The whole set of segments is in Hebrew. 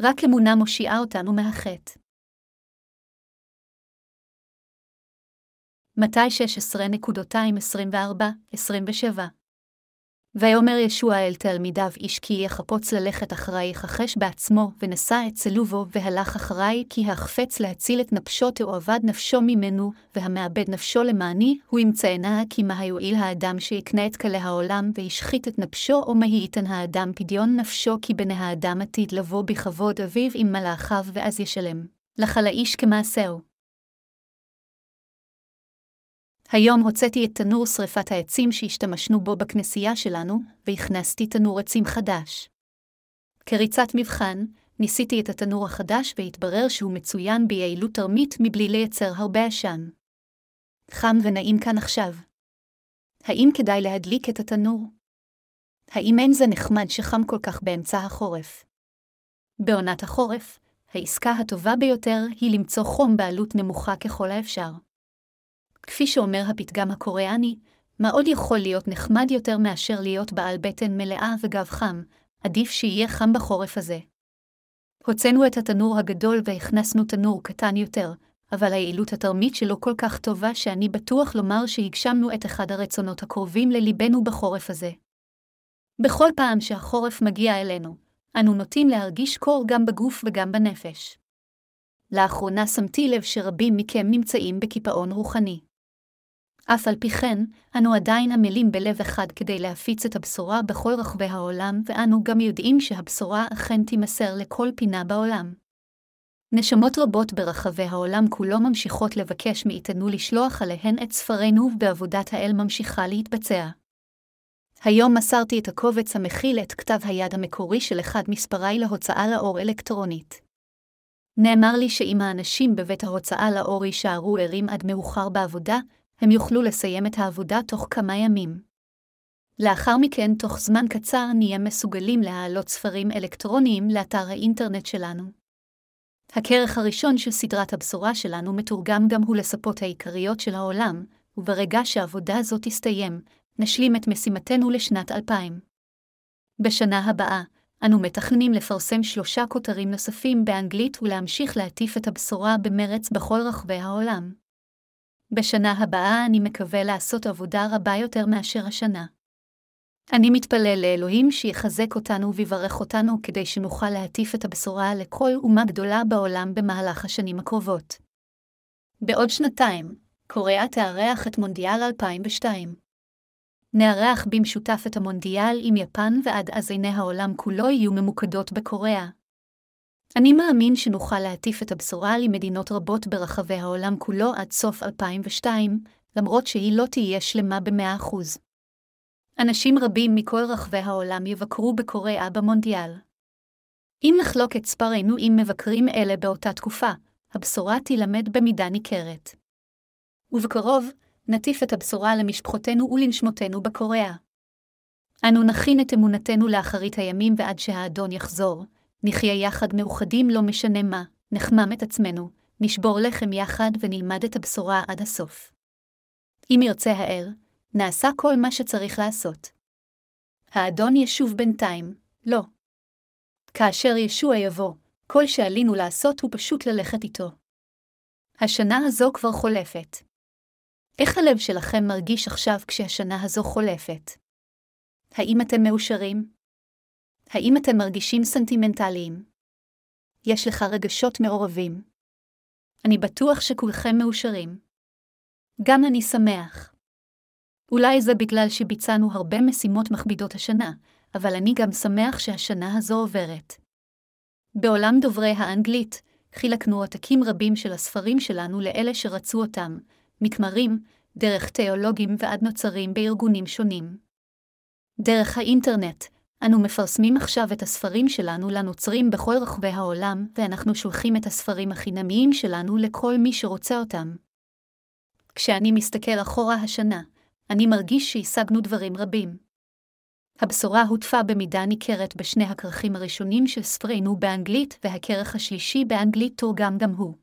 רק אמונה מושיעה אותנו מהחטא. מתי 16.224-27 ויאמר ישוע אל תלמידיו איש כי יחפוץ ללכת אחרי יכחש בעצמו, ונשא את צלובו, והלך אחרי, כי החפץ להציל את נפשו תאבד נפשו ממנו, והמאבד נפשו למעני, הוא ימצאנה כי מה יועיל האדם שיקנה את כלי העולם, וישחית את נפשו, או מה ייתן האדם פדיון נפשו, כי בני האדם עתיד לבוא בכבוד אביו עם מלאכיו, ואז ישלם. לך לאיש כמעשהו. היום הוצאתי את תנור שרפת העצים שהשתמשנו בו בכנסייה שלנו, והכנסתי תנור עצים חדש. כריצת מבחן, ניסיתי את התנור החדש והתברר שהוא מצוין ביעילות תרמית מבלי לייצר הרבה עשן. חם ונעים כאן עכשיו. האם כדאי להדליק את התנור? האם אין זה נחמד שחם כל כך באמצע החורף? בעונת החורף, העסקה הטובה ביותר היא למצוא חום בעלות נמוכה ככל האפשר. כפי שאומר הפתגם הקוריאני, מה עוד יכול להיות נחמד יותר מאשר להיות בעל בטן מלאה וגב חם, עדיף שיהיה חם בחורף הזה. הוצאנו את התנור הגדול והכנסנו תנור קטן יותר, אבל היעילות התרמית שלו כל כך טובה שאני בטוח לומר שהגשמנו את אחד הרצונות הקרובים לליבנו בחורף הזה. בכל פעם שהחורף מגיע אלינו, אנו נוטים להרגיש קור גם בגוף וגם בנפש. לאחרונה שמתי לב שרבים מכם נמצאים בקיפאון רוחני. אף על פי כן, אנו עדיין עמלים בלב אחד כדי להפיץ את הבשורה בכל רחבי העולם, ואנו גם יודעים שהבשורה אכן תימסר לכל פינה בעולם. נשמות רבות ברחבי העולם כולו ממשיכות לבקש מאיתנו לשלוח עליהן את ספרינו, ועבודת האל ממשיכה להתבצע. היום מסרתי את הקובץ המכיל את כתב היד המקורי של אחד מספריי להוצאה לאור אלקטרונית. נאמר לי שאם האנשים בבית ההוצאה לאור יישארו ערים עד מאוחר בעבודה, הם יוכלו לסיים את העבודה תוך כמה ימים. לאחר מכן, תוך זמן קצר נהיה מסוגלים להעלות ספרים אלקטרוניים לאתר האינטרנט שלנו. הכרך הראשון של סדרת הבשורה שלנו מתורגם גם הוא לשפות העיקריות של העולם, וברגע שעבודה זו תסתיים, נשלים את משימתנו לשנת 2000. בשנה הבאה, אנו מתכננים לפרסם שלושה כותרים נוספים באנגלית ולהמשיך להטיף את הבשורה במרץ בכל רחבי העולם. בשנה הבאה אני מקווה לעשות עבודה רבה יותר מאשר השנה. אני מתפלל לאלוהים שיחזק אותנו ויברך אותנו כדי שנוכל להטיף את הבשורה לכל אומה גדולה בעולם במהלך השנים הקרובות. בעוד שנתיים, קוריאה תארח את מונדיאל 2002. נארח במשותף את המונדיאל עם יפן ועד אז עיני העולם כולו יהיו ממוקדות בקוריאה. אני מאמין שנוכל להטיף את הבשורה למדינות רבות ברחבי העולם כולו עד סוף 2002, למרות שהיא לא תהיה שלמה ב-100%. אנשים רבים מכל רחבי העולם יבקרו בקוריאה במונדיאל. אם נחלוק את ספרנו עם מבקרים אלה באותה תקופה, הבשורה תילמד במידה ניכרת. ובקרוב, נטיף את הבשורה למשפחותינו ולנשמותינו בקוריאה. אנו נכין את אמונתנו לאחרית הימים ועד שהאדון יחזור, נחיה יחד מאוחדים לא משנה מה, נחמם את עצמנו, נשבור לחם יחד ונלמד את הבשורה עד הסוף. אם ירצה האל, נעשה כל מה שצריך לעשות. האדון ישוב בינתיים, לא. כאשר ישוע יבוא, כל שעלינו לעשות הוא פשוט ללכת איתו. השנה הזו כבר חולפת. איך הלב שלכם מרגיש עכשיו כשהשנה הזו חולפת? האם אתם מאושרים? האם אתם מרגישים סנטימנטליים? יש לך רגשות מעורבים. אני בטוח שכולכם מאושרים. גם אני שמח. אולי זה בגלל שביצענו הרבה משימות מכבידות השנה, אבל אני גם שמח שהשנה הזו עוברת. בעולם דוברי האנגלית, חילקנו עותקים רבים של הספרים שלנו לאלה שרצו אותם, מכמרים, דרך תיאולוגים ועד נוצרים בארגונים שונים. דרך האינטרנט, אנו מפרסמים עכשיו את הספרים שלנו לנוצרים בכל רחבי העולם, ואנחנו שולחים את הספרים החינמיים שלנו לכל מי שרוצה אותם. כשאני מסתכל אחורה השנה, אני מרגיש שהשגנו דברים רבים. הבשורה הוטפה במידה ניכרת בשני הכרכים הראשונים של ספרינו באנגלית, והכרך השלישי באנגלית תורגם גם הוא.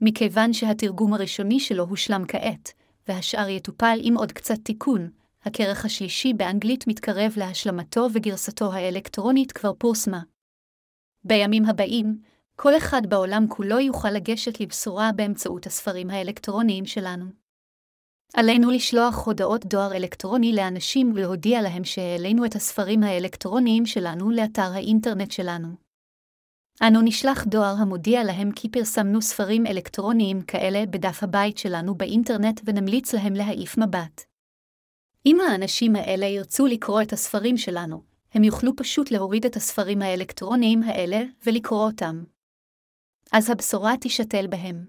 מכיוון שהתרגום הראשוני שלו הושלם כעת, והשאר יטופל עם עוד קצת תיקון, הכרך השלישי באנגלית מתקרב להשלמתו וגרסתו האלקטרונית כבר פורסמה. בימים הבאים, כל אחד בעולם כולו יוכל לגשת לבשורה באמצעות הספרים האלקטרוניים שלנו. עלינו לשלוח הודעות דואר אלקטרוני לאנשים ולהודיע להם שהעלינו את הספרים האלקטרוניים שלנו לאתר האינטרנט שלנו. אנו נשלח דואר המודיע להם כי פרסמנו ספרים אלקטרוניים כאלה בדף הבית שלנו באינטרנט ונמליץ להם להעיף מבט. אם האנשים האלה ירצו לקרוא את הספרים שלנו, הם יוכלו פשוט להוריד את הספרים האלקטרוניים האלה ולקרוא אותם. אז הבשורה תשתל בהם.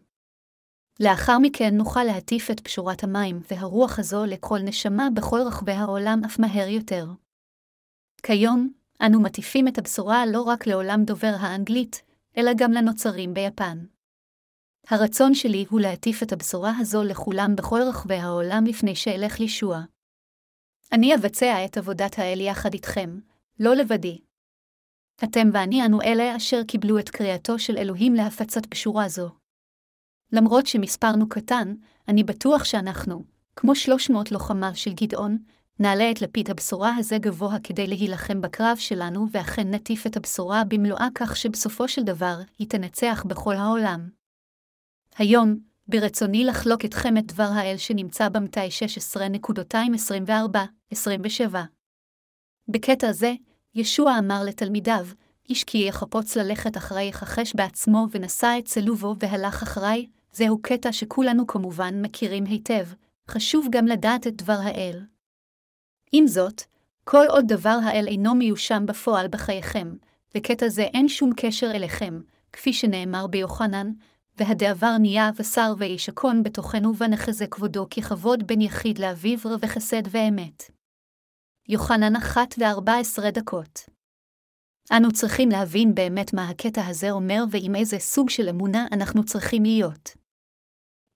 לאחר מכן נוכל להטיף את פשורת המים והרוח הזו לכל נשמה בכל רחבי העולם אף מהר יותר. כיום, אנו מטיפים את הבשורה לא רק לעולם דובר האנגלית, אלא גם לנוצרים ביפן. הרצון שלי הוא להטיף את הבשורה הזו לכולם בכל רחבי העולם לפני שאלך לישוע. אני אבצע את עבודת האל יחד איתכם, לא לבדי. אתם ואני אנו אלה אשר קיבלו את קריאתו של אלוהים להפצת בשורה זו. למרות שמספרנו קטן, אני בטוח שאנחנו, כמו שלוש מאות לוחמה של גדעון, נעלה את לפיד הבשורה הזה גבוה כדי להילחם בקרב שלנו, ואכן נטיף את הבשורה במלואה כך שבסופו של דבר היא תנצח בכל העולם. היום, ברצוני לחלוק אתכם את דבר האל שנמצא במתי 16.224-27. בקטע זה, ישוע אמר לתלמידיו, איש כי יחפוץ ללכת אחרי יכחש בעצמו ונשא את צלובו והלך אחריי, זהו קטע שכולנו כמובן מכירים היטב, חשוב גם לדעת את דבר האל. עם זאת, כל עוד דבר האל אינו מיושם בפועל בחייכם, וקטע זה אין שום קשר אליכם, כפי שנאמר ביוחנן, והדעבר נהיה בשר וישכון בתוכנו ונחזה כבודו ככבוד בין יחיד לאביו רב חסד ואמת. יוחנן אחת וארבע עשרה דקות. אנו צריכים להבין באמת מה הקטע הזה אומר ועם איזה סוג של אמונה אנחנו צריכים להיות.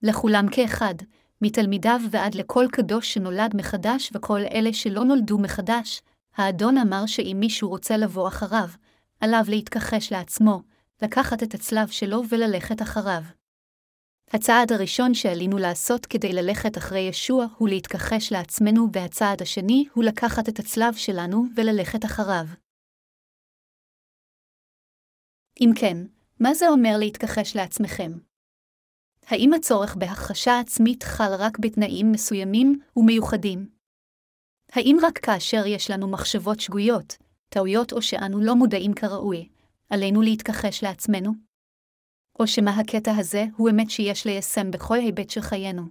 לכולם כאחד, מתלמידיו ועד לכל קדוש שנולד מחדש וכל אלה שלא נולדו מחדש, האדון אמר שאם מישהו רוצה לבוא אחריו, עליו להתכחש לעצמו, לקחת את הצלב שלו וללכת אחריו. הצעד הראשון שעלינו לעשות כדי ללכת אחרי ישוע הוא להתכחש לעצמנו, והצעד השני הוא לקחת את הצלב שלנו וללכת אחריו. אם כן, מה זה אומר להתכחש לעצמכם? האם הצורך בהכחשה עצמית חל רק בתנאים מסוימים ומיוחדים? האם רק כאשר יש לנו מחשבות שגויות, טעויות או שאנו לא מודעים כראוי, עלינו להתכחש לעצמנו? או שמא הקטע הזה הוא אמת שיש ליישם בכל היבט של חיינו?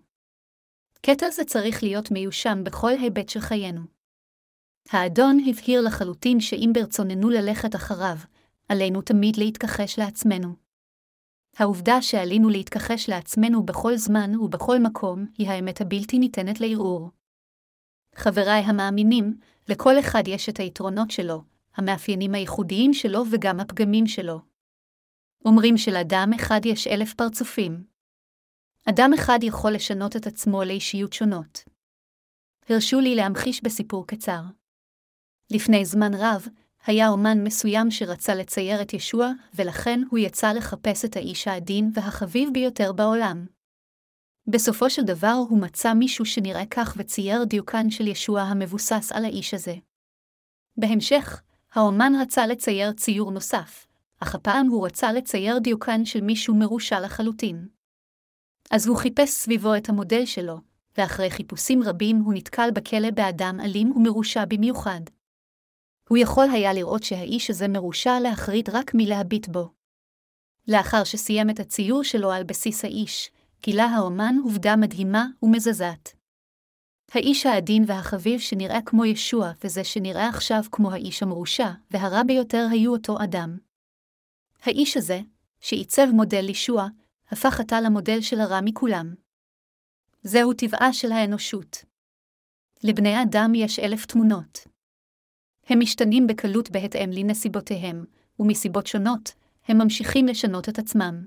קטע זה צריך להיות מיושם בכל היבט של חיינו. האדון הבהיר לחלוטין שאם ברצוננו ללכת אחריו, עלינו תמיד להתכחש לעצמנו. העובדה שעלינו להתכחש לעצמנו בכל זמן ובכל מקום, היא האמת הבלתי ניתנת לערעור. חבריי המאמינים, לכל אחד יש את היתרונות שלו, המאפיינים הייחודיים שלו וגם הפגמים שלו. אומרים שלאדם אחד יש אלף פרצופים. אדם אחד יכול לשנות את עצמו לאישיות שונות. הרשו לי להמחיש בסיפור קצר. לפני זמן רב, היה אומן מסוים שרצה לצייר את ישוע, ולכן הוא יצא לחפש את האיש העדין והחביב ביותר בעולם. בסופו של דבר הוא מצא מישהו שנראה כך וצייר דיוקן של ישוע המבוסס על האיש הזה. בהמשך, האומן רצה לצייר ציור נוסף, אך הפעם הוא רצה לצייר דיוקן של מישהו מרושע לחלוטין. אז הוא חיפש סביבו את המודל שלו, ואחרי חיפושים רבים הוא נתקל בכלא באדם אלים ומרושע במיוחד. הוא יכול היה לראות שהאיש הזה מרושע להחריד רק מלהביט בו. לאחר שסיים את הציור שלו על בסיס האיש, גילה האומן עובדה מדהימה ומזזת. האיש העדין והחביב שנראה כמו ישוע, וזה שנראה עכשיו כמו האיש המרושע, והרע ביותר היו אותו אדם. האיש הזה, שעיצב מודל ישוע, הפך עתה למודל של הרע מכולם. זהו טבעה של האנושות. לבני אדם יש אלף תמונות. הם משתנים בקלות בהתאם לנסיבותיהם, ומסיבות שונות, הם ממשיכים לשנות את עצמם.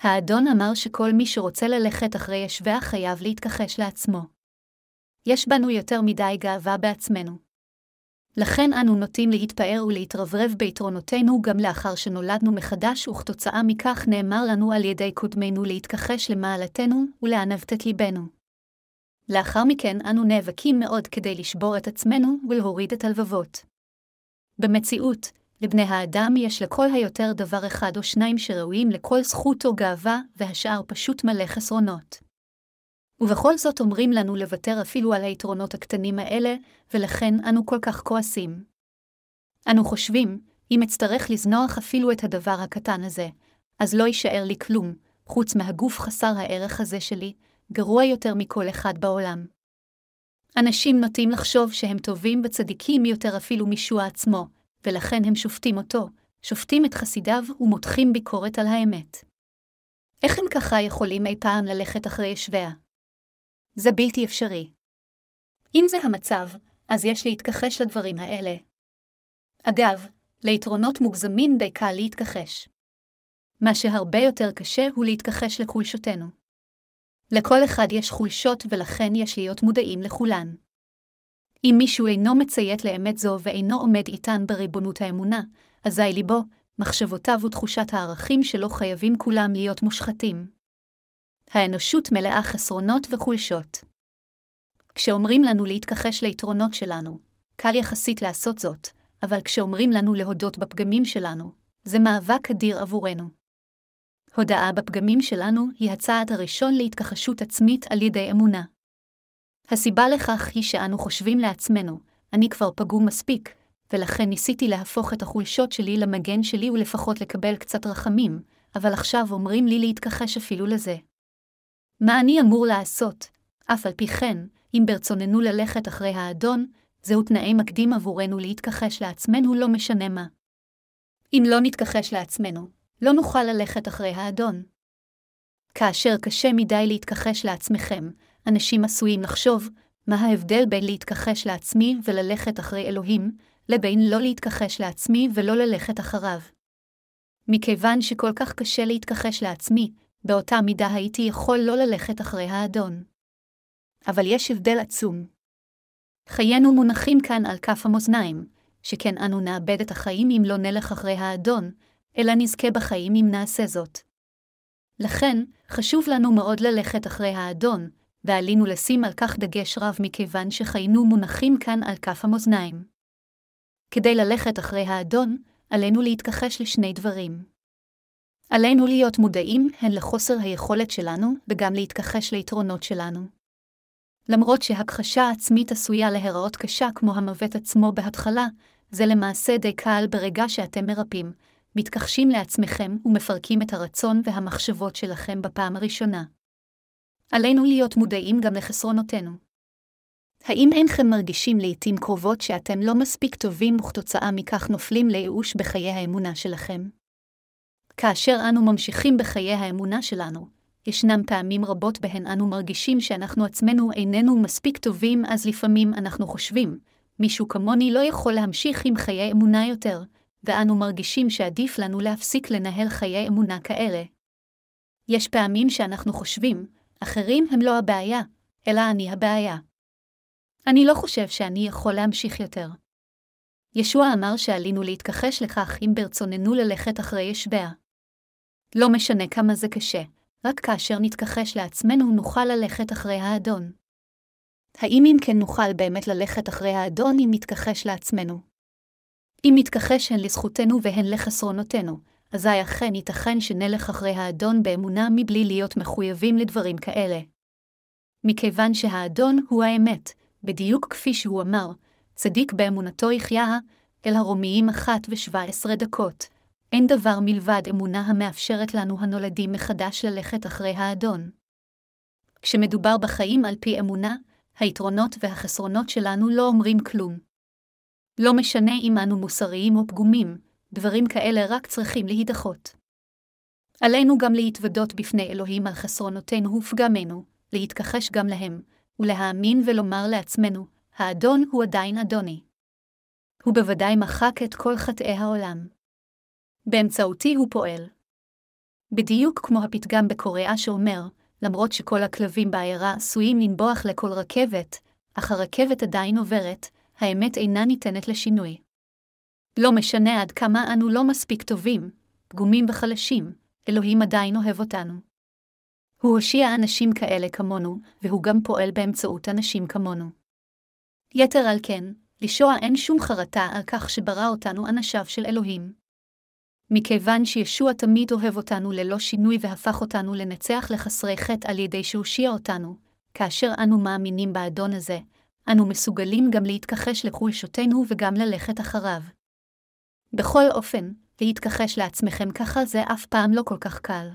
האדון אמר שכל מי שרוצה ללכת אחרי ישביה חייב להתכחש לעצמו. יש בנו יותר מדי גאווה בעצמנו. לכן אנו נוטים להתפאר ולהתרברב ביתרונותינו גם לאחר שנולדנו מחדש, וכתוצאה מכך נאמר לנו על ידי קודמינו להתכחש למעלתנו ולענוות את ליבנו. לאחר מכן אנו נאבקים מאוד כדי לשבור את עצמנו ולהוריד את הלבבות. במציאות, לבני האדם יש לכל היותר דבר אחד או שניים שראויים לכל זכות או גאווה, והשאר פשוט מלא חסרונות. ובכל זאת אומרים לנו לוותר אפילו על היתרונות הקטנים האלה, ולכן אנו כל כך כועסים. אנו חושבים, אם אצטרך לזנוח אפילו את הדבר הקטן הזה, אז לא יישאר לי כלום, חוץ מהגוף חסר הערך הזה שלי, גרוע יותר מכל אחד בעולם. אנשים נוטים לחשוב שהם טובים וצדיקים יותר אפילו משוע עצמו, ולכן הם שופטים אותו, שופטים את חסידיו ומותחים ביקורת על האמת. איך הם ככה יכולים אי פעם ללכת אחרי ישביה? זה בלתי אפשרי. אם זה המצב, אז יש להתכחש לדברים האלה. אגב, ליתרונות מוגזמים די קל להתכחש. מה שהרבה יותר קשה הוא להתכחש לחולשותינו. לכל אחד יש חולשות ולכן יש להיות מודעים לכולן. אם מישהו אינו מציית לאמת זו ואינו עומד איתן בריבונות האמונה, אזי ליבו, מחשבותיו ותחושת הערכים שלו חייבים כולם להיות מושחתים. האנושות מלאה חסרונות וחולשות. כשאומרים לנו להתכחש ליתרונות שלנו, קל יחסית לעשות זאת, אבל כשאומרים לנו להודות בפגמים שלנו, זה מאבק אדיר עבורנו. הודאה בפגמים שלנו היא הצעד הראשון להתכחשות עצמית על ידי אמונה. הסיבה לכך היא שאנו חושבים לעצמנו, אני כבר פגום מספיק, ולכן ניסיתי להפוך את החולשות שלי למגן שלי ולפחות לקבל קצת רחמים, אבל עכשיו אומרים לי להתכחש אפילו לזה. מה אני אמור לעשות? אף על פי כן, אם ברצוננו ללכת אחרי האדון, זהו תנאי מקדים עבורנו להתכחש לעצמנו לא משנה מה. אם לא נתכחש לעצמנו, לא נוכל ללכת אחרי האדון. כאשר קשה מדי להתכחש לעצמכם, אנשים עשויים לחשוב, מה ההבדל בין להתכחש לעצמי וללכת אחרי אלוהים, לבין לא להתכחש לעצמי ולא ללכת אחריו. מכיוון שכל כך קשה להתכחש לעצמי, באותה מידה הייתי יכול לא ללכת אחרי האדון. אבל יש הבדל עצום. חיינו מונחים כאן על כף המאזניים, שכן אנו נאבד את החיים אם לא נלך אחרי האדון, אלא נזכה בחיים אם נעשה זאת. לכן, חשוב לנו מאוד ללכת אחרי האדון, ועלינו לשים על כך דגש רב מכיוון שחיינו מונחים כאן על כף המאזניים. כדי ללכת אחרי האדון, עלינו להתכחש לשני דברים. עלינו להיות מודעים הן לחוסר היכולת שלנו, וגם להתכחש ליתרונות שלנו. למרות שהכחשה עצמית עשויה להיראות קשה כמו המוות עצמו בהתחלה, זה למעשה די קל ברגע שאתם מרפים, מתכחשים לעצמכם ומפרקים את הרצון והמחשבות שלכם בפעם הראשונה. עלינו להיות מודעים גם לחסרונותינו. האם אינכם מרגישים לעתים קרובות שאתם לא מספיק טובים וכתוצאה מכך נופלים לייאוש בחיי האמונה שלכם? כאשר אנו ממשיכים בחיי האמונה שלנו, ישנם פעמים רבות בהן אנו מרגישים שאנחנו עצמנו איננו מספיק טובים, אז לפעמים אנחנו חושבים, מישהו כמוני לא יכול להמשיך עם חיי אמונה יותר, ואנו מרגישים שעדיף לנו להפסיק לנהל חיי אמונה כאלה. יש פעמים שאנחנו חושבים, אחרים הם לא הבעיה, אלא אני הבעיה. אני לא חושב שאני יכול להמשיך יותר. ישוע אמר שעלינו להתכחש לכך אם ברצוננו ללכת אחרי ישביה. לא משנה כמה זה קשה, רק כאשר נתכחש לעצמנו נוכל ללכת אחרי האדון. האם אם כן נוכל באמת ללכת אחרי האדון אם נתכחש לעצמנו? אם נתכחש הן לזכותנו והן לחסרונותינו, אזי אכן ייתכן שנלך אחרי האדון באמונה מבלי להיות מחויבים לדברים כאלה. מכיוון שהאדון הוא האמת, בדיוק כפי שהוא אמר, צדיק באמונתו יחיה, אל הרומיים אחת ושבע עשרה דקות, אין דבר מלבד אמונה המאפשרת לנו הנולדים מחדש ללכת אחרי האדון. כשמדובר בחיים על פי אמונה, היתרונות והחסרונות שלנו לא אומרים כלום. לא משנה אם אנו מוסריים או פגומים, דברים כאלה רק צריכים להידחות. עלינו גם להתוודות בפני אלוהים על חסרונותינו ופגמינו, להתכחש גם להם, ולהאמין ולומר לעצמנו, האדון הוא עדיין אדוני. הוא בוודאי מחק את כל חטאי העולם. באמצעותי הוא פועל. בדיוק כמו הפתגם בקוריאה שאומר, למרות שכל הכלבים בעיירה עשויים לנבוח לכל רכבת, אך הרכבת עדיין עוברת, האמת אינה ניתנת לשינוי. לא משנה עד כמה אנו לא מספיק טובים, פגומים וחלשים, אלוהים עדיין אוהב אותנו. הוא הושיע אנשים כאלה כמונו, והוא גם פועל באמצעות אנשים כמונו. יתר על כן, לישוע אין שום חרטה על כך שברא אותנו אנשיו של אלוהים. מכיוון שישוע תמיד אוהב אותנו ללא שינוי והפך אותנו לנצח לחסרי חטא על ידי שהושיע אותנו, כאשר אנו מאמינים באדון הזה, אנו מסוגלים גם להתכחש לחולשותנו וגם ללכת אחריו. בכל אופן, להתכחש לעצמכם ככה זה אף פעם לא כל כך קל.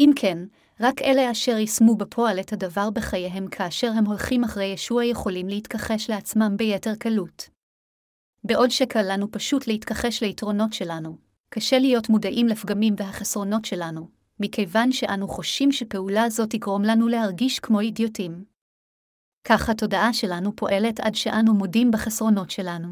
אם כן, רק אלה אשר יישמו בפועל את הדבר בחייהם כאשר הם הולכים אחרי ישוע יכולים להתכחש לעצמם ביתר קלות. בעוד שקל לנו פשוט להתכחש ליתרונות שלנו, קשה להיות מודעים לפגמים והחסרונות שלנו, מכיוון שאנו חושים שפעולה זו תגרום לנו להרגיש כמו אידיוטים. כך התודעה שלנו פועלת עד שאנו מודים בחסרונות שלנו.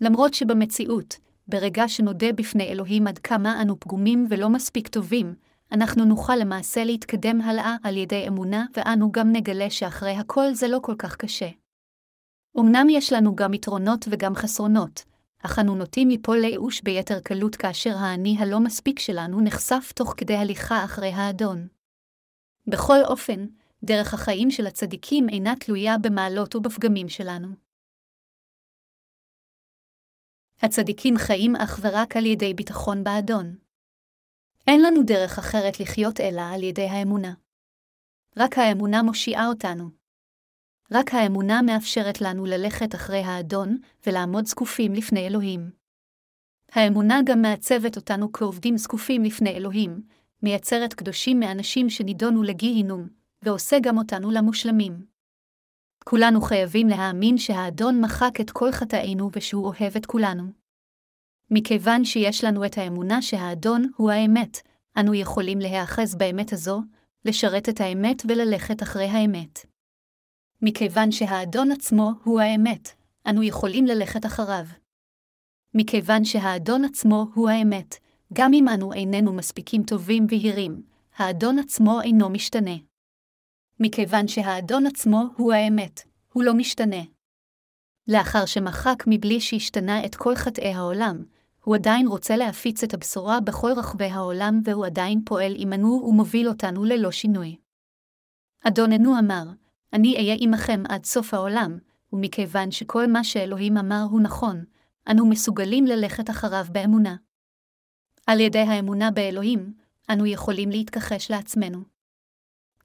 למרות שבמציאות, ברגע שנודה בפני אלוהים עד כמה אנו פגומים ולא מספיק טובים, אנחנו נוכל למעשה להתקדם הלאה על ידי אמונה, ואנו גם נגלה שאחרי הכל זה לא כל כך קשה. אמנם יש לנו גם יתרונות וגם חסרונות, אך אנו נוטים ליפול לייאוש ביתר קלות כאשר האני הלא מספיק שלנו נחשף תוך כדי הליכה אחרי האדון. בכל אופן, דרך החיים של הצדיקים אינה תלויה במעלות ובפגמים שלנו. הצדיקים חיים אך ורק על ידי ביטחון באדון. אין לנו דרך אחרת לחיות אלא על ידי האמונה. רק האמונה מושיעה אותנו. רק האמונה מאפשרת לנו ללכת אחרי האדון ולעמוד זקופים לפני אלוהים. האמונה גם מעצבת אותנו כעובדים זקופים לפני אלוהים, מייצרת קדושים מאנשים שנידונו לגיהינום, ועושה גם אותנו למושלמים. כולנו חייבים להאמין שהאדון מחק את כל חטאינו ושהוא אוהב את כולנו. מכיוון שיש לנו את האמונה שהאדון הוא האמת, אנו יכולים להיאחז באמת הזו, לשרת את האמת וללכת אחרי האמת. מכיוון שהאדון עצמו הוא האמת, אנו יכולים ללכת אחריו. מכיוון שהאדון עצמו הוא האמת, גם אם אנו איננו מספיקים טובים ויהירים, האדון עצמו אינו משתנה. מכיוון שהאדון עצמו הוא האמת, הוא לא משתנה. לאחר שמחק מבלי שהשתנה את כל חטאי העולם, הוא עדיין רוצה להפיץ את הבשורה בכל רחבי העולם והוא עדיין פועל עמנו ומוביל אותנו ללא שינוי. אדוננו אמר, אני אהיה עמכם עד סוף העולם, ומכיוון שכל מה שאלוהים אמר הוא נכון, אנו מסוגלים ללכת אחריו באמונה. על ידי האמונה באלוהים, אנו יכולים להתכחש לעצמנו.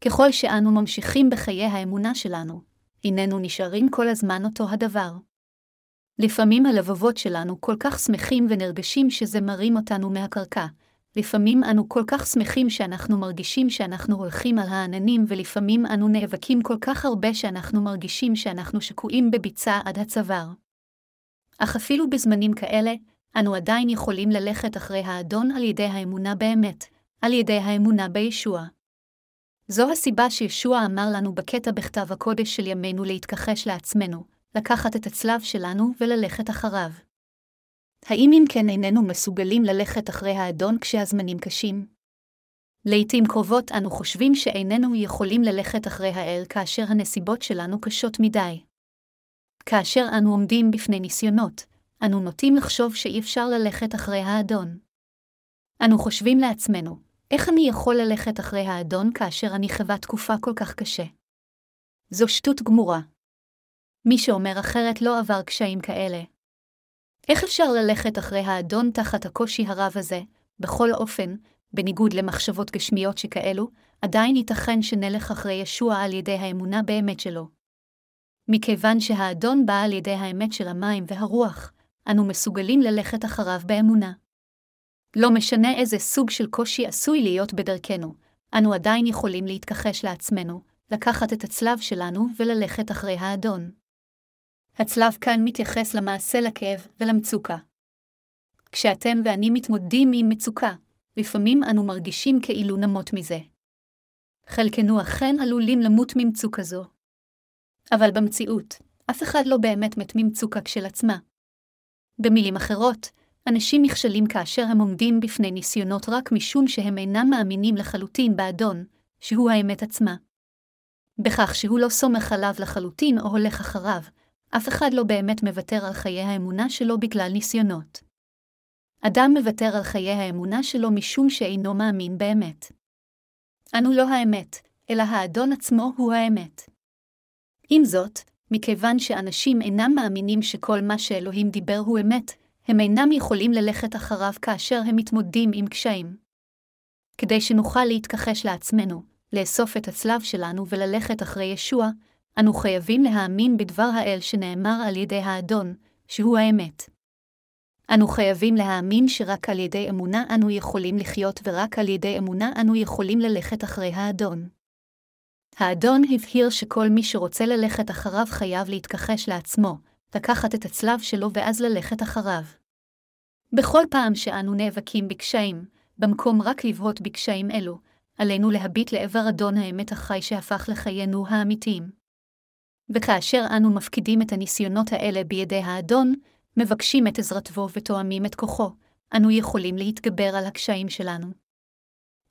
ככל שאנו ממשיכים בחיי האמונה שלנו, הננו נשארים כל הזמן אותו הדבר. לפעמים הלבבות שלנו כל כך שמחים ונרגשים שזה מרים אותנו מהקרקע. לפעמים אנו כל כך שמחים שאנחנו מרגישים שאנחנו הולכים על העננים, ולפעמים אנו נאבקים כל כך הרבה שאנחנו מרגישים שאנחנו שקועים בביצה עד הצוואר. אך אפילו בזמנים כאלה, אנו עדיין יכולים ללכת אחרי האדון על ידי האמונה באמת, על ידי האמונה בישוע. זו הסיבה שישוע אמר לנו בקטע בכתב הקודש של ימינו להתכחש לעצמנו, לקחת את הצלב שלנו וללכת אחריו. האם אם כן איננו מסוגלים ללכת אחרי האדון כשהזמנים קשים? לעתים קרובות אנו חושבים שאיננו יכולים ללכת אחרי האל כאשר הנסיבות שלנו קשות מדי. כאשר אנו עומדים בפני ניסיונות, אנו נוטים לחשוב שאי אפשר ללכת אחרי האדון. אנו חושבים לעצמנו, איך אני יכול ללכת אחרי האדון כאשר אני חווה תקופה כל כך קשה? זו שטות גמורה. מי שאומר אחרת לא עבר קשיים כאלה. איך אפשר ללכת אחרי האדון תחת הקושי הרב הזה, בכל אופן, בניגוד למחשבות גשמיות שכאלו, עדיין ייתכן שנלך אחרי ישוע על ידי האמונה באמת שלו. מכיוון שהאדון בא על ידי האמת של המים והרוח, אנו מסוגלים ללכת אחריו באמונה. לא משנה איזה סוג של קושי עשוי להיות בדרכנו, אנו עדיין יכולים להתכחש לעצמנו, לקחת את הצלב שלנו וללכת אחרי האדון. הצלב כאן מתייחס למעשה לכאב ולמצוקה. כשאתם ואני מתמודדים עם מצוקה, לפעמים אנו מרגישים כאילו נמות מזה. חלקנו אכן עלולים למות ממצוקה זו. אבל במציאות, אף אחד לא באמת מת ממצוקה כשלעצמה. במילים אחרות, אנשים נכשלים כאשר הם עומדים בפני ניסיונות רק משום שהם אינם מאמינים לחלוטין באדון, שהוא האמת עצמה. בכך שהוא לא סומך עליו לחלוטין או הולך אחריו, אף אחד לא באמת מוותר על חיי האמונה שלו בגלל ניסיונות. אדם מוותר על חיי האמונה שלו משום שאינו מאמין באמת. אנו לא האמת, אלא האדון עצמו הוא האמת. עם זאת, מכיוון שאנשים אינם מאמינים שכל מה שאלוהים דיבר הוא אמת, הם אינם יכולים ללכת אחריו כאשר הם מתמודדים עם קשיים. כדי שנוכל להתכחש לעצמנו, לאסוף את הצלב שלנו וללכת אחרי ישוע, אנו חייבים להאמין בדבר האל שנאמר על ידי האדון, שהוא האמת. אנו חייבים להאמין שרק על ידי אמונה אנו יכולים לחיות ורק על ידי אמונה אנו יכולים ללכת אחרי האדון. האדון הבהיר שכל מי שרוצה ללכת אחריו חייב להתכחש לעצמו, לקחת את הצלב שלו ואז ללכת אחריו. בכל פעם שאנו נאבקים בקשיים, במקום רק לבהות בקשיים אלו, עלינו להביט לעבר אדון האמת החי שהפך לחיינו האמיתיים. וכאשר אנו מפקידים את הניסיונות האלה בידי האדון, מבקשים את עזרתו ותואמים את כוחו, אנו יכולים להתגבר על הקשיים שלנו.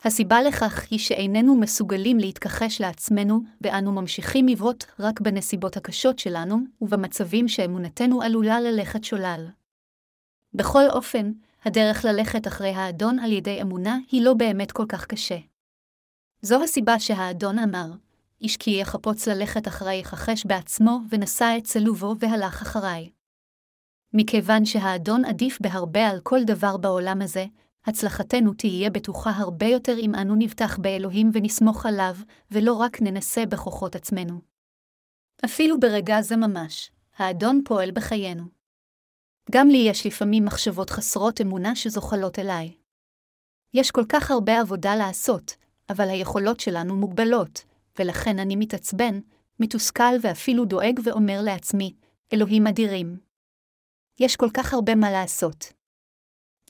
הסיבה לכך היא שאיננו מסוגלים להתכחש לעצמנו, ואנו ממשיכים לבהות רק בנסיבות הקשות שלנו, ובמצבים שאמונתנו עלולה ללכת שולל. בכל אופן, הדרך ללכת אחרי האדון על ידי אמונה היא לא באמת כל כך קשה. זו הסיבה שהאדון אמר, איש כי יחפוץ ללכת אחרי יכחש בעצמו, ונשא את צלובו והלך אחריי. מכיוון שהאדון עדיף בהרבה על כל דבר בעולם הזה, הצלחתנו תהיה בטוחה הרבה יותר אם אנו נבטח באלוהים ונסמוך עליו, ולא רק ננסה בכוחות עצמנו. אפילו ברגע זה ממש, האדון פועל בחיינו. גם לי יש לפעמים מחשבות חסרות אמונה שזוחלות אליי. יש כל כך הרבה עבודה לעשות, אבל היכולות שלנו מוגבלות, ולכן אני מתעצבן, מתוסכל ואפילו דואג ואומר לעצמי, אלוהים אדירים. יש כל כך הרבה מה לעשות.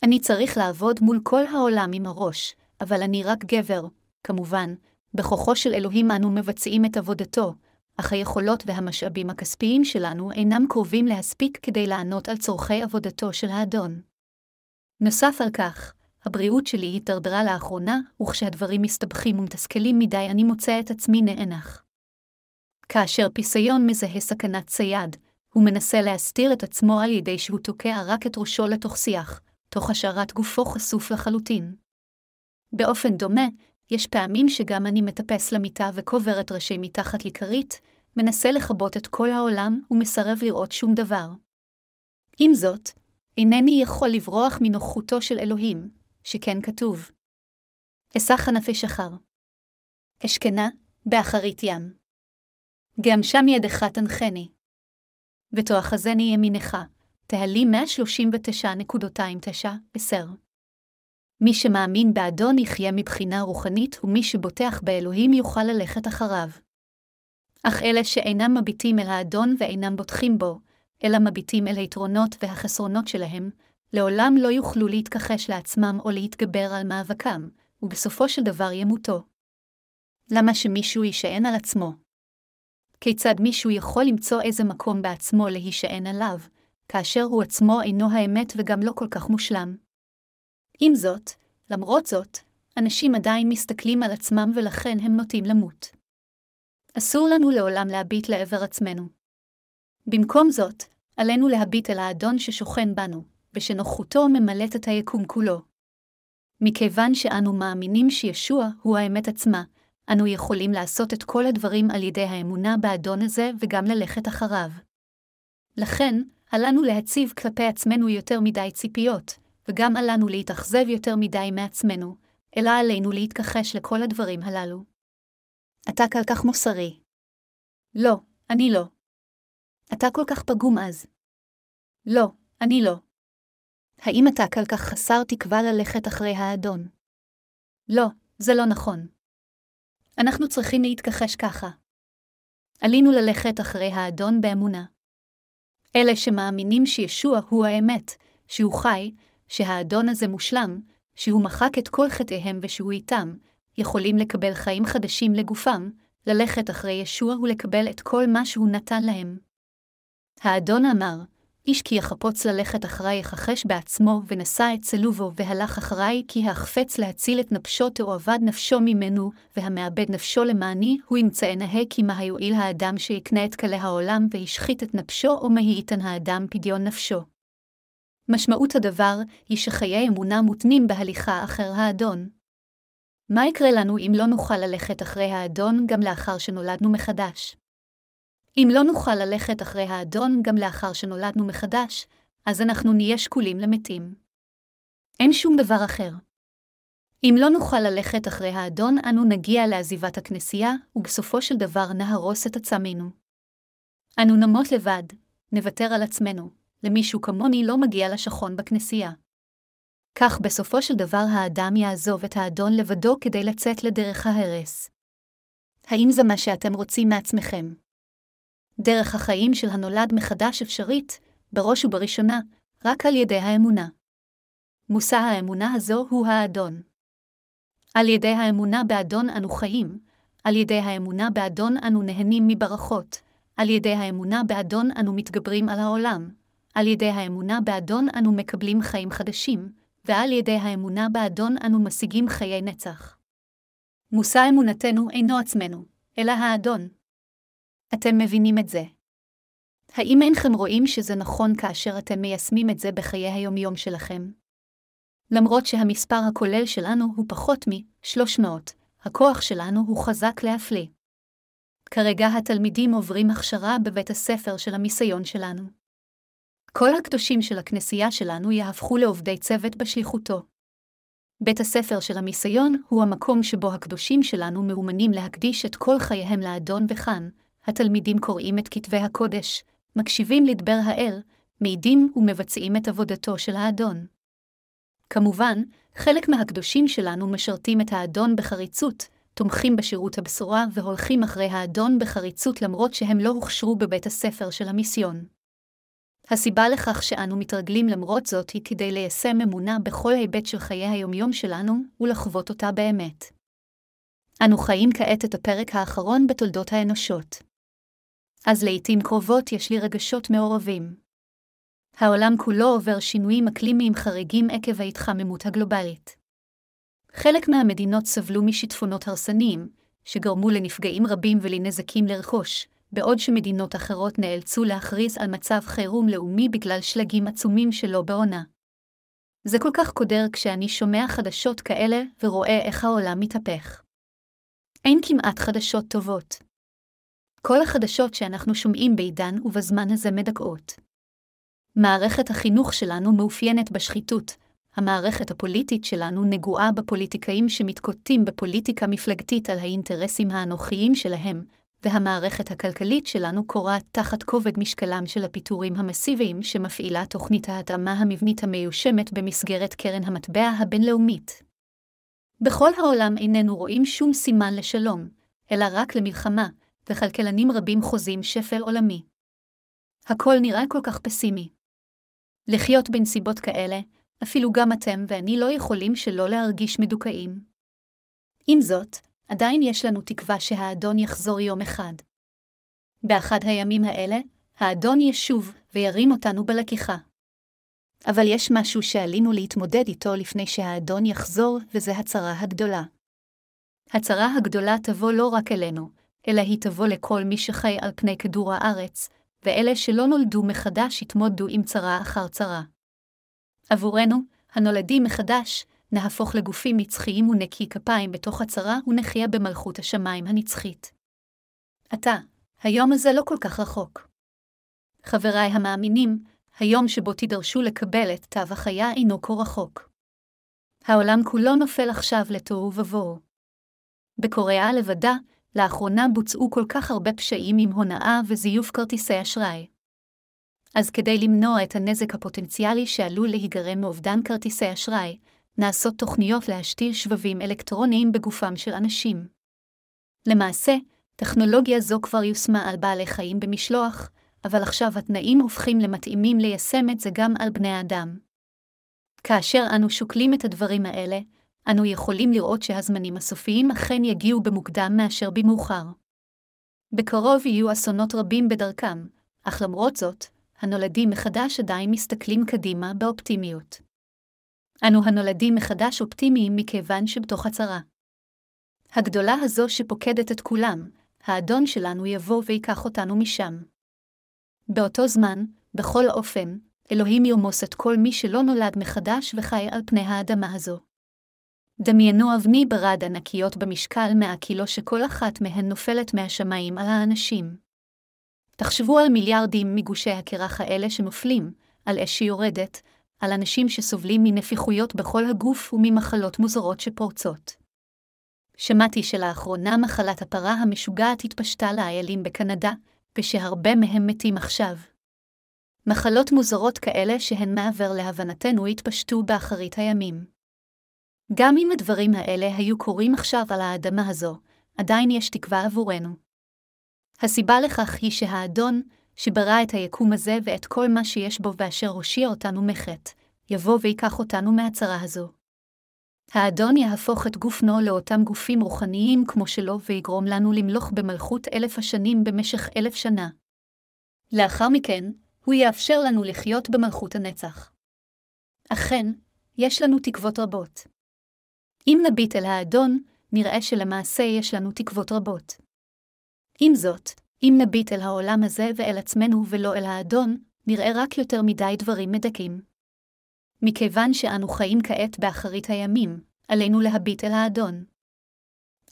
אני צריך לעבוד מול כל העולם עם הראש, אבל אני רק גבר, כמובן, בכוחו של אלוהים אנו מבצעים את עבודתו, אך היכולות והמשאבים הכספיים שלנו אינם קרובים להספיק כדי לענות על צורכי עבודתו של האדון. נוסף על כך, הבריאות שלי הידרדרה לאחרונה, וכשהדברים מסתבכים ומתסכלים מדי אני מוצא את עצמי נאנח. כאשר פיסיון מזהה סכנת צייד, הוא מנסה להסתיר את עצמו על ידי שהוא תוקע רק את ראשו לתוך שיח, תוך השארת גופו חשוף לחלוטין. באופן דומה, יש פעמים שגם אני מטפס למיטה וקובר את ראשי מתחת לכרית, מנסה לכבות את כל העולם ומסרב לראות שום דבר. עם זאת, אינני יכול לברוח מנוחותו של אלוהים, שכן כתוב. אסח הנפש אחר. השכנה, באחרית ים. גם שם ידך תנחני. ותאחזני ימינך, תהלים 139.29-10. מי שמאמין באדון יחיה מבחינה רוחנית, ומי שבוטח באלוהים יוכל ללכת אחריו. אך אלה שאינם מביטים אל האדון ואינם בוטחים בו, אלא מביטים אל היתרונות והחסרונות שלהם, לעולם לא יוכלו להתכחש לעצמם או להתגבר על מאבקם, ובסופו של דבר ימותו. למה שמישהו יישען על עצמו? כיצד מישהו יכול למצוא איזה מקום בעצמו להישען עליו, כאשר הוא עצמו אינו האמת וגם לא כל כך מושלם? עם זאת, למרות זאת, אנשים עדיין מסתכלים על עצמם ולכן הם נוטים למות. אסור לנו לעולם להביט לעבר עצמנו. במקום זאת, עלינו להביט אל האדון ששוכן בנו, ושנוחותו ממלאת את היקום כולו. מכיוון שאנו מאמינים שישוע הוא האמת עצמה, אנו יכולים לעשות את כל הדברים על ידי האמונה באדון הזה וגם ללכת אחריו. לכן, עלינו להציב כלפי עצמנו יותר מדי ציפיות, וגם עלינו להתאכזב יותר מדי מעצמנו, אלא עלינו להתכחש לכל הדברים הללו. אתה כל כך מוסרי. לא, אני לא. אתה כל כך פגום אז. לא, אני לא. האם אתה כל כך חסר תקווה ללכת אחרי האדון? לא, זה לא נכון. אנחנו צריכים להתכחש ככה. עלינו ללכת אחרי האדון באמונה. אלה שמאמינים שישוע הוא האמת, שהוא חי, שהאדון הזה מושלם, שהוא מחק את כל חטאיהם ושהוא איתם, יכולים לקבל חיים חדשים לגופם, ללכת אחרי ישוע ולקבל את כל מה שהוא נתן להם. האדון אמר, איש כי יחפוץ ללכת אחרי יכחש בעצמו, ונשא את צלובו, והלך אחרי, כי החפץ להציל את נפשו תאבד נפשו ממנו, והמאבד נפשו למעני, הוא ימצא נהה כי מה יועיל האדם שיקנה את כלי העולם, וישחית את נפשו, או מה ייתן האדם פדיון נפשו. משמעות הדבר היא שחיי אמונה מותנים בהליכה אחר האדון. מה יקרה לנו אם לא נוכל ללכת אחרי האדון גם לאחר שנולדנו מחדש? אם לא נוכל ללכת אחרי האדון גם לאחר שנולדנו מחדש, אז אנחנו נהיה שקולים למתים. אין שום דבר אחר. אם לא נוכל ללכת אחרי האדון, אנו נגיע לעזיבת הכנסייה, ובסופו של דבר נהרוס את עצמנו. אנו נמות לבד, נוותר על עצמנו, למישהו כמוני לא מגיע לשכון בכנסייה. כך בסופו של דבר האדם יעזוב את האדון לבדו כדי לצאת לדרך ההרס. האם זה מה שאתם רוצים מעצמכם? דרך החיים של הנולד מחדש אפשרית, בראש ובראשונה, רק על ידי האמונה. מושא האמונה הזו הוא האדון. על ידי האמונה באדון אנו חיים, על ידי האמונה באדון אנו נהנים מברכות, על ידי האמונה באדון אנו מתגברים על העולם, על ידי האמונה באדון אנו מקבלים חיים חדשים, ועל ידי האמונה באדון אנו משיגים חיי נצח. מושא אמונתנו אינו עצמנו, אלא האדון. אתם מבינים את זה. האם אינכם רואים שזה נכון כאשר אתם מיישמים את זה בחיי היומיום שלכם? למרות שהמספר הכולל שלנו הוא פחות מ-300, הכוח שלנו הוא חזק להפליא. כרגע התלמידים עוברים הכשרה בבית הספר של המיסיון שלנו. כל הקדושים של הכנסייה שלנו יהפכו לעובדי צוות בשליחותו. בית הספר של המיסיון הוא המקום שבו הקדושים שלנו מאומנים להקדיש את כל חייהם לאדון וכאן, התלמידים קוראים את כתבי הקודש, מקשיבים לדבר האל, מעידים ומבצעים את עבודתו של האדון. כמובן, חלק מהקדושים שלנו משרתים את האדון בחריצות, תומכים בשירות הבשורה והולכים אחרי האדון בחריצות למרות שהם לא הוכשרו בבית הספר של המיסיון. הסיבה לכך שאנו מתרגלים למרות זאת היא כדי ליישם אמונה בכל היבט של חיי היומיום שלנו ולחוות אותה באמת. אנו חיים כעת את הפרק האחרון בתולדות האנושות. אז לעתים קרובות יש לי רגשות מעורבים. העולם כולו עובר שינויים אקלימיים חריגים עקב ההתחממות הגלובלית. חלק מהמדינות סבלו משיטפונות הרסניים, שגרמו לנפגעים רבים ולנזקים לרכוש, בעוד שמדינות אחרות נאלצו להכריז על מצב חירום לאומי בגלל שלגים עצומים שלא בעונה. זה כל כך קודר כשאני שומע חדשות כאלה ורואה איך העולם מתהפך. אין כמעט חדשות טובות. כל החדשות שאנחנו שומעים בעידן ובזמן הזה מדכאות. מערכת החינוך שלנו מאופיינת בשחיתות, המערכת הפוליטית שלנו נגועה בפוליטיקאים שמתקוטטים בפוליטיקה מפלגתית על האינטרסים האנוכיים שלהם, והמערכת הכלכלית שלנו קורעת תחת כובד משקלם של הפיטורים המסיביים שמפעילה תוכנית ההתאמה המבנית המיושמת במסגרת קרן המטבע הבינלאומית. בכל העולם איננו רואים שום סימן לשלום, אלא רק למלחמה, וכלכלנים רבים חוזים שפל עולמי. הכל נראה כל כך פסימי. לחיות בנסיבות כאלה, אפילו גם אתם ואני לא יכולים שלא להרגיש מדוכאים. עם זאת, עדיין יש לנו תקווה שהאדון יחזור יום אחד. באחד הימים האלה, האדון ישוב וירים אותנו בלקיחה. אבל יש משהו שעלינו להתמודד איתו לפני שהאדון יחזור, וזה הצרה הגדולה. הצרה הגדולה תבוא לא רק אלינו, אלא היא תבוא לכל מי שחי על פני כדור הארץ, ואלה שלא נולדו מחדש יתמודדו עם צרה אחר צרה. עבורנו, הנולדים מחדש, נהפוך לגופים נצחיים ונקי כפיים בתוך הצרה ונחיה במלכות השמיים הנצחית. עתה, היום הזה לא כל כך רחוק. חבריי המאמינים, היום שבו תידרשו לקבל את תו החיה אינו כה רחוק. העולם כולו נופל עכשיו לתוהו ובוהו. בקוריאה לבדה, לאחרונה בוצעו כל כך הרבה פשעים עם הונאה וזיוף כרטיסי אשראי. אז כדי למנוע את הנזק הפוטנציאלי שעלול להיגרם מאובדן כרטיסי אשראי, נעשות תוכניות להשתיל שבבים אלקטרוניים בגופם של אנשים. למעשה, טכנולוגיה זו כבר יושמה על בעלי חיים במשלוח, אבל עכשיו התנאים הופכים למתאימים ליישם את זה גם על בני האדם. כאשר אנו שוקלים את הדברים האלה, אנו יכולים לראות שהזמנים הסופיים אכן יגיעו במוקדם מאשר במאוחר. בקרוב יהיו אסונות רבים בדרכם, אך למרות זאת, הנולדים מחדש עדיין מסתכלים קדימה באופטימיות. אנו הנולדים מחדש אופטימיים מכיוון שבתוך הצרה. הגדולה הזו שפוקדת את כולם, האדון שלנו יבוא ויקח אותנו משם. באותו זמן, בכל אופן, אלוהים ירמוס את כל מי שלא נולד מחדש וחי על פני האדמה הזו. דמיינו אבני ברד ענקיות במשקל מאה קילו שכל אחת מהן נופלת מהשמיים על האנשים. תחשבו על מיליארדים מגושי הקרח האלה שנופלים, על אש שיורדת, על אנשים שסובלים מנפיחויות בכל הגוף וממחלות מוזרות שפורצות. שמעתי שלאחרונה מחלת הפרה המשוגעת התפשטה לאיילים בקנדה, ושהרבה מהם מתים עכשיו. מחלות מוזרות כאלה שהן מעבר להבנתנו התפשטו באחרית הימים. גם אם הדברים האלה היו קורים עכשיו על האדמה הזו, עדיין יש תקווה עבורנו. הסיבה לכך היא שהאדון, שברא את היקום הזה ואת כל מה שיש בו ואשר הושיע אותנו מחטא, יבוא ויקח אותנו מהצרה הזו. האדון יהפוך את גופנו לאותם גופים רוחניים כמו שלו ויגרום לנו למלוך במלכות אלף השנים במשך אלף שנה. לאחר מכן, הוא יאפשר לנו לחיות במלכות הנצח. אכן, יש לנו תקוות רבות. אם נביט אל האדון, נראה שלמעשה יש לנו תקוות רבות. עם זאת, אם נביט אל העולם הזה ואל עצמנו ולא אל האדון, נראה רק יותר מדי דברים מדכאים. מכיוון שאנו חיים כעת באחרית הימים, עלינו להביט אל האדון.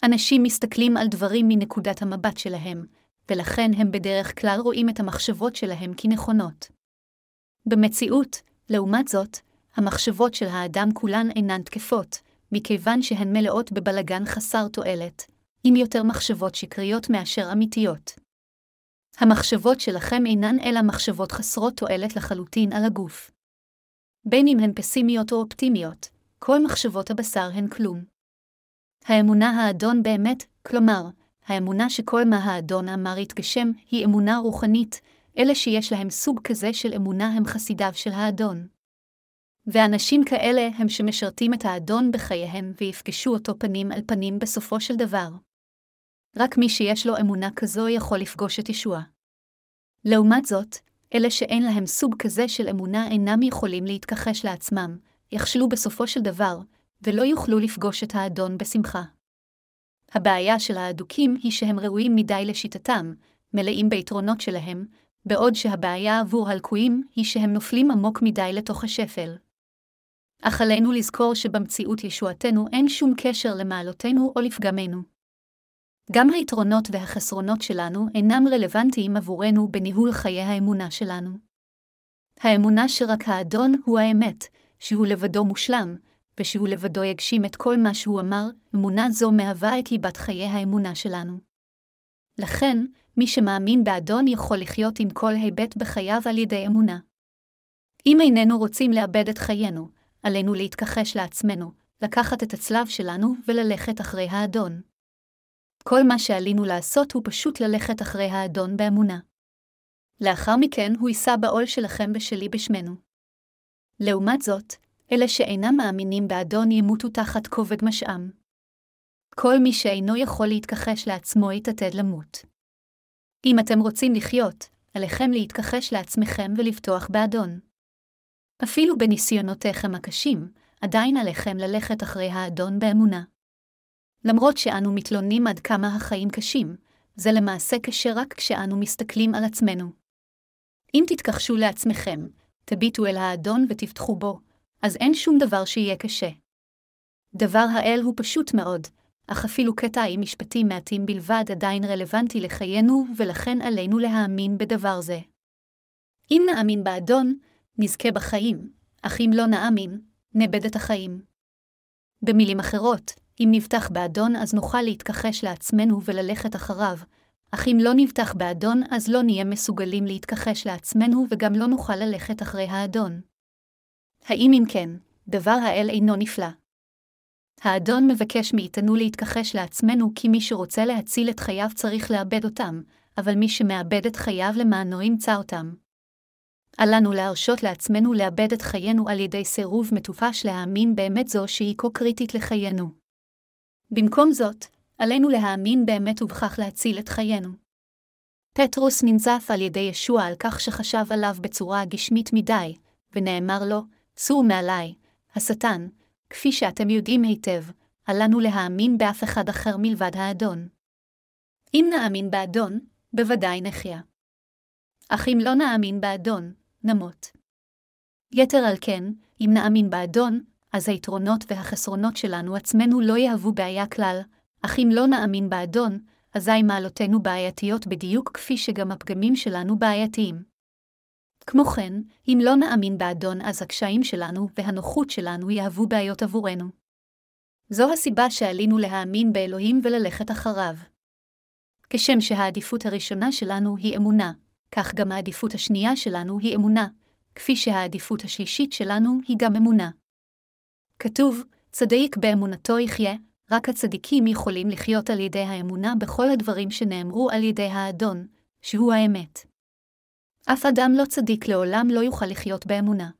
אנשים מסתכלים על דברים מנקודת המבט שלהם, ולכן הם בדרך כלל רואים את המחשבות שלהם כנכונות. במציאות, לעומת זאת, המחשבות של האדם כולן אינן תקפות, מכיוון שהן מלאות בבלגן חסר תועלת, עם יותר מחשבות שקריות מאשר אמיתיות. המחשבות שלכם אינן אלא מחשבות חסרות תועלת לחלוטין על הגוף. בין אם הן פסימיות או אופטימיות, כל מחשבות הבשר הן כלום. האמונה האדון באמת, כלומר, האמונה שכל מה האדון אמר יתגשם, היא אמונה רוחנית, אלה שיש להם סוג כזה של אמונה הם חסידיו של האדון. ואנשים כאלה הם שמשרתים את האדון בחייהם ויפגשו אותו פנים אל פנים בסופו של דבר. רק מי שיש לו אמונה כזו יכול לפגוש את ישוע. לעומת זאת, אלה שאין להם סוג כזה של אמונה אינם יכולים להתכחש לעצמם, יכשלו בסופו של דבר, ולא יוכלו לפגוש את האדון בשמחה. הבעיה של האדוקים היא שהם ראויים מדי לשיטתם, מלאים ביתרונות שלהם, בעוד שהבעיה עבור הלקויים היא שהם נופלים עמוק מדי לתוך השפל. אך עלינו לזכור שבמציאות ישועתנו אין שום קשר למעלותינו או לפגמנו. גם היתרונות והחסרונות שלנו אינם רלוונטיים עבורנו בניהול חיי האמונה שלנו. האמונה שרק האדון הוא האמת, שהוא לבדו מושלם, ושהוא לבדו יגשים את כל מה שהוא אמר, אמונה זו מהווה את ליבת חיי האמונה שלנו. לכן, מי שמאמין באדון יכול לחיות עם כל היבט בחייו על ידי אמונה. אם איננו רוצים לאבד את חיינו, עלינו להתכחש לעצמנו, לקחת את הצלב שלנו וללכת אחרי האדון. כל מה שעלינו לעשות הוא פשוט ללכת אחרי האדון באמונה. לאחר מכן הוא יישא בעול שלכם ושלי בשמנו. לעומת זאת, אלה שאינם מאמינים באדון ימותו תחת כובד משעם. כל מי שאינו יכול להתכחש לעצמו יתעתד למות. אם אתם רוצים לחיות, עליכם להתכחש לעצמכם ולבטוח באדון. אפילו בניסיונותיכם הקשים, עדיין עליכם ללכת אחרי האדון באמונה. למרות שאנו מתלוננים עד כמה החיים קשים, זה למעשה קשה רק כשאנו מסתכלים על עצמנו. אם תתכחשו לעצמכם, תביטו אל האדון ותבטחו בו, אז אין שום דבר שיהיה קשה. דבר האל הוא פשוט מאוד, אך אפילו קטעים משפטים מעטים בלבד עדיין רלוונטי לחיינו, ולכן עלינו להאמין בדבר זה. אם נאמין באדון, נזכה בחיים, אך אם לא נאמין, נאבד את החיים. במילים אחרות, אם נבטח באדון אז נוכל להתכחש לעצמנו וללכת אחריו, אך אם לא נבטח באדון אז לא נהיה מסוגלים להתכחש לעצמנו וגם לא נוכל ללכת אחרי האדון. האם אם כן, דבר האל אינו נפלא? האדון מבקש מאיתנו להתכחש לעצמנו כי מי שרוצה להציל את חייו צריך לאבד אותם, אבל מי שמאבד את חייו למענו ימצא אותם. אל לנו להרשות לעצמנו לאבד את חיינו על ידי סירוב מטופש להאמין באמת זו שהיא כה קריטית לחיינו. במקום זאת, עלינו להאמין באמת ובכך להציל את חיינו. פטרוס ננזף על ידי ישוע על כך שחשב עליו בצורה גשמית מדי, ונאמר לו, סור מעלי, השטן, כפי שאתם יודעים היטב, עלינו להאמין באף אחד אחר מלבד האדון. אם נאמין באדון, בוודאי נחיה. אך אם לא נאמין באדון, נמות. יתר על כן, אם נאמין באדון, אז היתרונות והחסרונות שלנו עצמנו לא יהוו בעיה כלל, אך אם לא נאמין באדון, אזי מעלותינו בעייתיות בדיוק כפי שגם הפגמים שלנו בעייתיים. כמו כן, אם לא נאמין באדון, אז הקשיים שלנו והנוחות שלנו יהוו בעיות עבורנו. זו הסיבה שעלינו להאמין באלוהים וללכת אחריו. כשם שהעדיפות הראשונה שלנו היא אמונה, כך גם העדיפות השנייה שלנו היא אמונה, כפי שהעדיפות השלישית שלנו היא גם אמונה. כתוב, צדיק באמונתו יחיה, רק הצדיקים יכולים לחיות על ידי האמונה בכל הדברים שנאמרו על ידי האדון, שהוא האמת. אף אדם לא צדיק לעולם לא יוכל לחיות באמונה.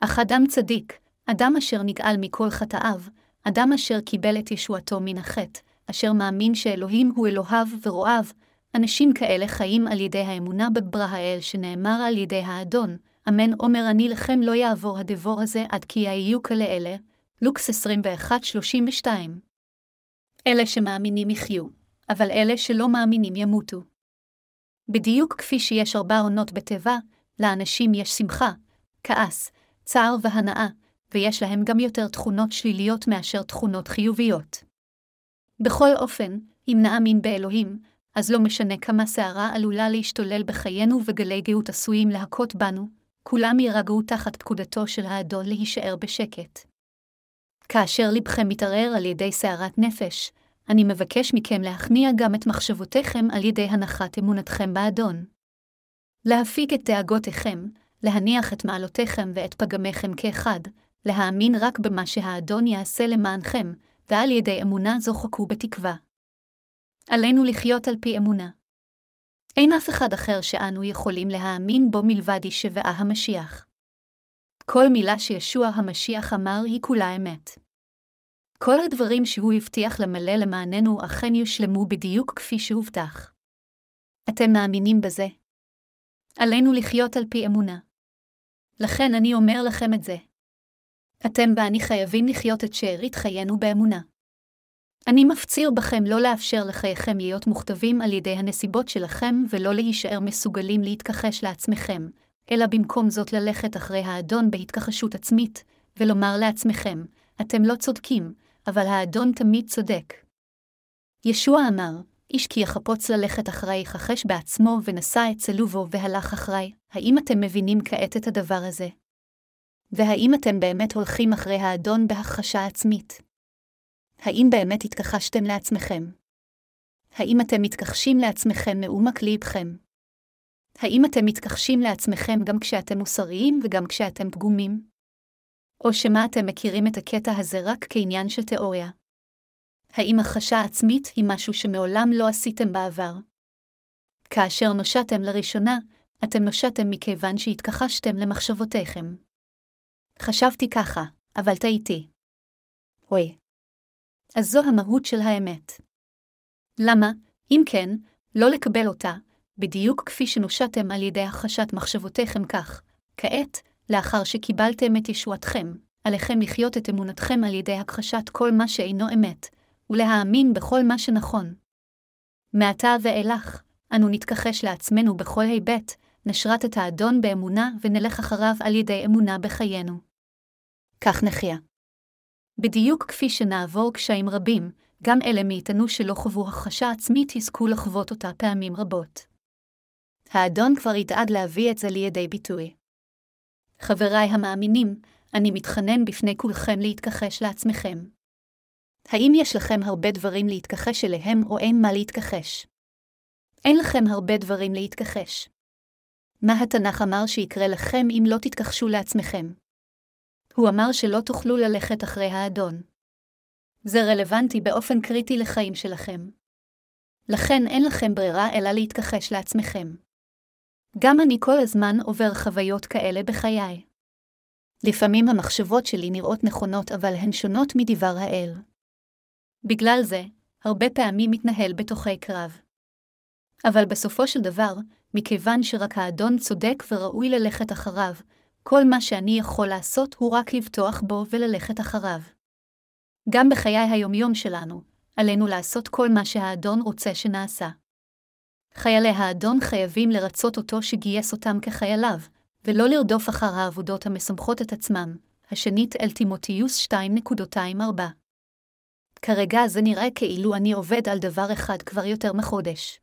אך אדם צדיק, אדם אשר נגאל מכל חטאיו, אדם אשר קיבל את ישועתו מן החטא, אשר מאמין שאלוהים הוא אלוהיו ורועיו, אנשים כאלה חיים על ידי האמונה בברא האל שנאמר על ידי האדון, אמן אומר אני לכם לא יעבור הדבור הזה עד כי יהיו כאלה, לוקס 21-32. אלה שמאמינים יחיו, אבל אלה שלא מאמינים ימותו. בדיוק כפי שיש ארבע עונות בטבע, לאנשים יש שמחה, כעס, צער והנאה, ויש להם גם יותר תכונות שליליות מאשר תכונות חיוביות. בכל אופן, אם נאמין באלוהים, אז לא משנה כמה סערה עלולה להשתולל בחיינו וגלי גאות עשויים להכות בנו, כולם יירגעו תחת פקודתו של האדון להישאר בשקט. כאשר לבכם מתערער על ידי סערת נפש, אני מבקש מכם להכניע גם את מחשבותיכם על ידי הנחת אמונתכם באדון. להפיג את דאגותיכם, להניח את מעלותיכם ואת פגמיכם כאחד, להאמין רק במה שהאדון יעשה למענכם, ועל ידי אמונה זו חכו בתקווה. עלינו לחיות על פי אמונה. אין אף אחד אחר שאנו יכולים להאמין בו מלבד ישבעה המשיח. כל מילה שישוע המשיח אמר היא כולה אמת. כל הדברים שהוא הבטיח למלא למעננו אכן יושלמו בדיוק כפי שהובטח. אתם מאמינים בזה? עלינו לחיות על פי אמונה. לכן אני אומר לכם את זה. אתם ואני חייבים לחיות את שארית חיינו באמונה. אני מפציר בכם לא לאפשר לחייכם להיות מוכתבים על ידי הנסיבות שלכם ולא להישאר מסוגלים להתכחש לעצמכם, אלא במקום זאת ללכת אחרי האדון בהתכחשות עצמית, ולומר לעצמכם, אתם לא צודקים, אבל האדון תמיד צודק. ישוע אמר, איש כי יחפוץ ללכת אחרי יכחש בעצמו ונשא את צלובו והלך אחרי, האם אתם מבינים כעת את הדבר הזה? והאם אתם באמת הולכים אחרי האדון בהכחשה עצמית? האם באמת התכחשתם לעצמכם? האם אתם מתכחשים לעצמכם מעומק ליבכם? האם אתם מתכחשים לעצמכם גם כשאתם מוסריים וגם כשאתם פגומים? או שמא אתם מכירים את הקטע הזה רק כעניין של תיאוריה? האם הכחשה עצמית היא משהו שמעולם לא עשיתם בעבר? כאשר נושעתם לראשונה, אתם נושעתם מכיוון שהתכחשתם למחשבותיכם. חשבתי ככה, אבל טעיתי. אוי. אז זו המהות של האמת. למה, אם כן, לא לקבל אותה, בדיוק כפי שנושעתם על ידי הכחשת מחשבותיכם כך, כעת, לאחר שקיבלתם את ישועתכם, עליכם לחיות את אמונתכם על ידי הכחשת כל מה שאינו אמת, ולהאמין בכל מה שנכון. מעתה ואילך, אנו נתכחש לעצמנו בכל היבט, נשרת את האדון באמונה ונלך אחריו על ידי אמונה בחיינו. כך נחיה. בדיוק כפי שנעבור קשיים רבים, גם אלה מאיתנו שלא חוו הכחשה עצמית יזכו לחוות אותה פעמים רבות. האדון כבר ידאג להביא את זה לידי ביטוי. חבריי המאמינים, אני מתחנן בפני כולכם להתכחש לעצמכם. האם יש לכם הרבה דברים להתכחש אליהם או אין מה להתכחש? אין לכם הרבה דברים להתכחש. מה התנ"ך אמר שיקרה לכם אם לא תתכחשו לעצמכם? הוא אמר שלא תוכלו ללכת אחרי האדון. זה רלוונטי באופן קריטי לחיים שלכם. לכן אין לכם ברירה אלא להתכחש לעצמכם. גם אני כל הזמן עובר חוויות כאלה בחיי. לפעמים המחשבות שלי נראות נכונות אבל הן שונות מדבר האל. בגלל זה, הרבה פעמים מתנהל בתוכי קרב. אבל בסופו של דבר, מכיוון שרק האדון צודק וראוי ללכת אחריו, כל מה שאני יכול לעשות הוא רק לבטוח בו וללכת אחריו. גם בחיי היומיום שלנו, עלינו לעשות כל מה שהאדון רוצה שנעשה. חיילי האדון חייבים לרצות אותו שגייס אותם כחייליו, ולא לרדוף אחר העבודות המשמחות את עצמם, השנית אל תימותיוס 2.24. כרגע זה נראה כאילו אני עובד על דבר אחד כבר יותר מחודש.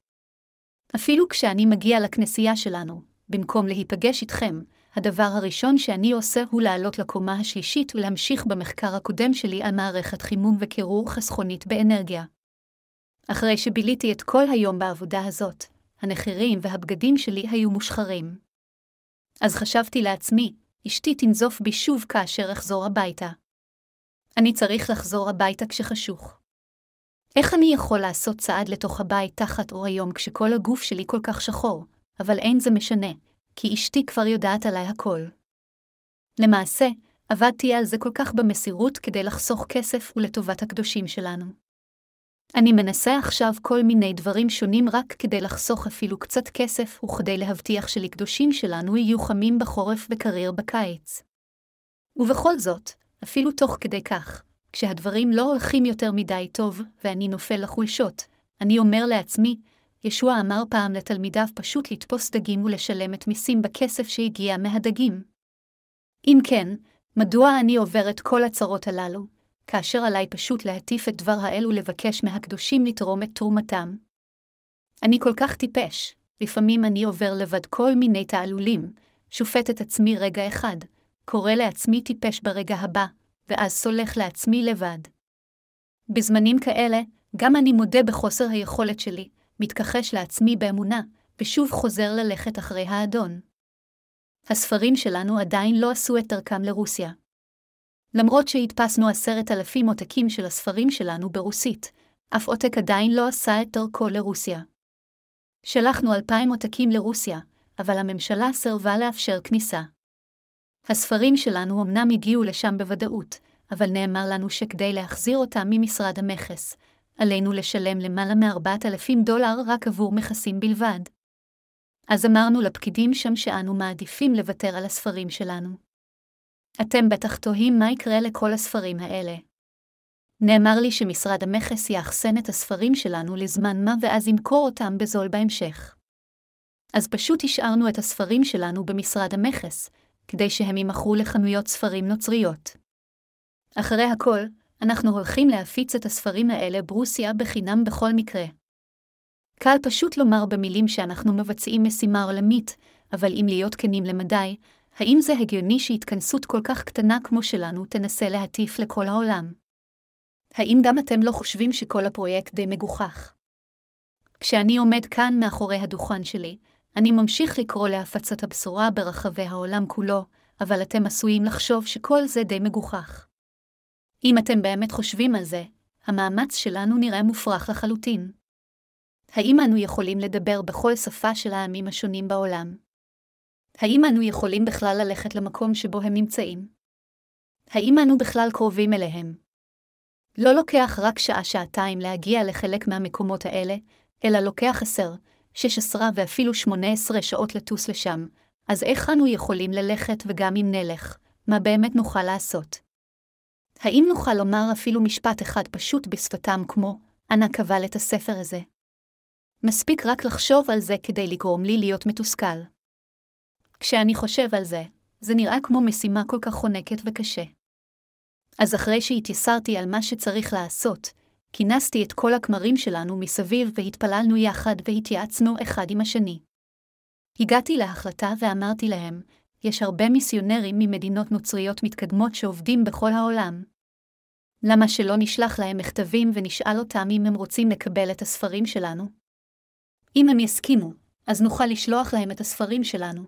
אפילו כשאני מגיע לכנסייה שלנו, במקום להיפגש איתכם, הדבר הראשון שאני עושה הוא לעלות לקומה השלישית ולהמשיך במחקר הקודם שלי על מערכת חימום וקירור חסכונית באנרגיה. אחרי שביליתי את כל היום בעבודה הזאת, הנחירים והבגדים שלי היו מושחרים. אז חשבתי לעצמי, אשתי תנזוף בי שוב כאשר אחזור הביתה. אני צריך לחזור הביתה כשחשוך. איך אני יכול לעשות צעד לתוך הבית תחת אור היום כשכל הגוף שלי כל כך שחור, אבל אין זה משנה, כי אשתי כבר יודעת עליי הכל. למעשה, עבדתי על זה כל כך במסירות כדי לחסוך כסף ולטובת הקדושים שלנו. אני מנסה עכשיו כל מיני דברים שונים רק כדי לחסוך אפילו קצת כסף וכדי להבטיח שלקדושים שלנו יהיו חמים בחורף וקריר בקיץ. ובכל זאת, אפילו תוך כדי כך, כשהדברים לא הולכים יותר מדי טוב ואני נופל לחולשות, אני אומר לעצמי, ישוע אמר פעם לתלמידיו פשוט לתפוס דגים ולשלם את מיסים בכסף שהגיע מהדגים. אם כן, מדוע אני עובר את כל הצרות הללו, כאשר עליי פשוט להטיף את דבר האל ולבקש מהקדושים לתרום את תרומתם? אני כל כך טיפש, לפעמים אני עובר לבד כל מיני תעלולים, שופט את עצמי רגע אחד, קורא לעצמי טיפש ברגע הבא, ואז סולח לעצמי לבד. בזמנים כאלה, גם אני מודה בחוסר היכולת שלי, מתכחש לעצמי באמונה, ושוב חוזר ללכת אחרי האדון. הספרים שלנו עדיין לא עשו את דרכם לרוסיה. למרות שהדפסנו עשרת אלפים עותקים של הספרים שלנו ברוסית, אף עותק עדיין לא עשה את דרכו לרוסיה. שלחנו אלפיים עותקים לרוסיה, אבל הממשלה סירבה לאפשר כניסה. הספרים שלנו אמנם הגיעו לשם בוודאות, אבל נאמר לנו שכדי להחזיר אותם ממשרד המכס, עלינו לשלם למעלה מ-4,000 דולר רק עבור מכסים בלבד. אז אמרנו לפקידים שם שאנו מעדיפים לוותר על הספרים שלנו. אתם בטח תוהים מה יקרה לכל הספרים האלה. נאמר לי שמשרד המכס יאחסן את הספרים שלנו לזמן מה ואז ימכור אותם בזול בהמשך. אז פשוט השארנו את הספרים שלנו במשרד המכס, כדי שהם יימכרו לחנויות ספרים נוצריות. אחרי הכל, אנחנו הולכים להפיץ את הספרים האלה ברוסיה בחינם בכל מקרה. קל פשוט לומר במילים שאנחנו מבצעים משימה עולמית, אבל אם להיות כנים למדי, האם זה הגיוני שהתכנסות כל כך קטנה כמו שלנו תנסה להטיף לכל העולם? האם גם אתם לא חושבים שכל הפרויקט די מגוחך? כשאני עומד כאן מאחורי הדוכן שלי, אני ממשיך לקרוא להפצת הבשורה ברחבי העולם כולו, אבל אתם עשויים לחשוב שכל זה די מגוחך. אם אתם באמת חושבים על זה, המאמץ שלנו נראה מופרך לחלוטין. האם אנו יכולים לדבר בכל שפה של העמים השונים בעולם? האם אנו יכולים בכלל ללכת למקום שבו הם נמצאים? האם אנו בכלל קרובים אליהם? לא לוקח רק שעה-שעתיים להגיע לחלק מהמקומות האלה, אלא לוקח עשר, שש עשרה ואפילו שמונה עשרה שעות לטוס לשם, אז איך אנו יכולים ללכת וגם אם נלך, מה באמת נוכל לעשות? האם נוכל לומר אפילו משפט אחד פשוט בשפתם כמו, אנא קבל את הספר הזה? מספיק רק לחשוב על זה כדי לגרום לי להיות מתוסכל. כשאני חושב על זה, זה נראה כמו משימה כל כך חונקת וקשה. אז אחרי שהתייסרתי על מה שצריך לעשות, כינסתי את כל הכמרים שלנו מסביב והתפללנו יחד והתייעצנו אחד עם השני. הגעתי להחלטה ואמרתי להם, יש הרבה מיסיונרים ממדינות נוצריות מתקדמות שעובדים בכל העולם. למה שלא נשלח להם מכתבים ונשאל אותם אם הם רוצים לקבל את הספרים שלנו? אם הם יסכימו, אז נוכל לשלוח להם את הספרים שלנו.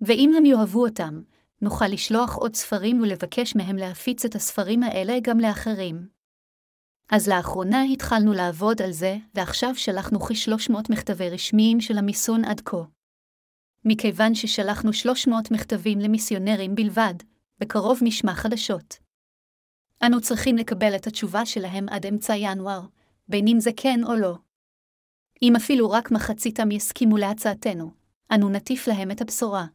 ואם הם יאהבו אותם, נוכל לשלוח עוד ספרים ולבקש מהם להפיץ את הספרים האלה גם לאחרים. אז לאחרונה התחלנו לעבוד על זה, ועכשיו שלחנו כ-300 מכתבי רשמיים של המיסון עד כה. מכיוון ששלחנו 300 מכתבים למיסיונרים בלבד, בקרוב נשמע חדשות. אנו צריכים לקבל את התשובה שלהם עד אמצע ינואר, בין אם זה כן או לא. אם אפילו רק מחציתם יסכימו להצעתנו, אנו נטיף להם את הבשורה.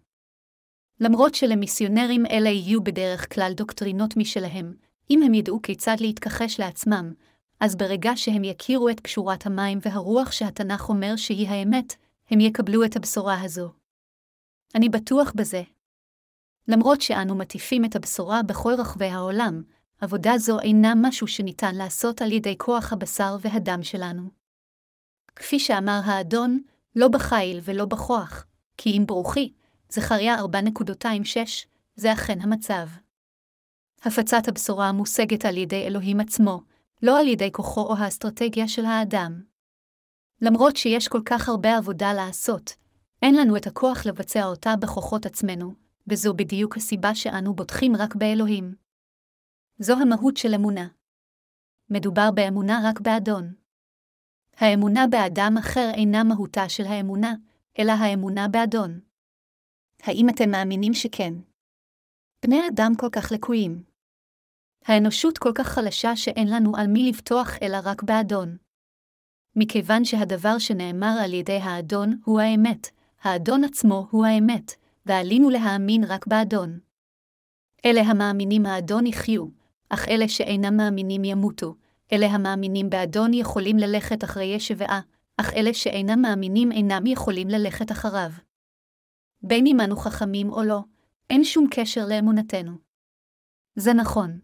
למרות שלמיסיונרים אלה יהיו בדרך כלל דוקטרינות משלהם, אם הם ידעו כיצד להתכחש לעצמם, אז ברגע שהם יכירו את קשורת המים והרוח שהתנ"ך אומר שהיא האמת, הם יקבלו את הבשורה הזו. אני בטוח בזה. למרות שאנו מטיפים את הבשורה בכל רחבי העולם, עבודה זו אינה משהו שניתן לעשות על ידי כוח הבשר והדם שלנו. כפי שאמר האדון, לא בחיל ולא בכוח, כי אם ברוכי, זכריה 4.26, זה אכן המצב. הפצת הבשורה מושגת על ידי אלוהים עצמו, לא על ידי כוחו או האסטרטגיה של האדם. למרות שיש כל כך הרבה עבודה לעשות, אין לנו את הכוח לבצע אותה בכוחות עצמנו, וזו בדיוק הסיבה שאנו בוטחים רק באלוהים. זו המהות של אמונה. מדובר באמונה רק באדון. האמונה באדם אחר אינה מהותה של האמונה, אלא האמונה באדון. האם אתם מאמינים שכן? בני אדם כל כך לקויים. האנושות כל כך חלשה שאין לנו על מי לבטוח אלא רק באדון. מכיוון שהדבר שנאמר על ידי האדון הוא האמת, האדון עצמו הוא האמת, ועלינו להאמין רק באדון. אלה המאמינים האדון יחיו, אך אלה שאינם מאמינים ימותו, אלה המאמינים באדון יכולים ללכת אחרי ישבעה, אך אלה שאינם מאמינים אינם יכולים ללכת אחריו. בין אם אנו חכמים או לא, אין שום קשר לאמונתנו. זה נכון.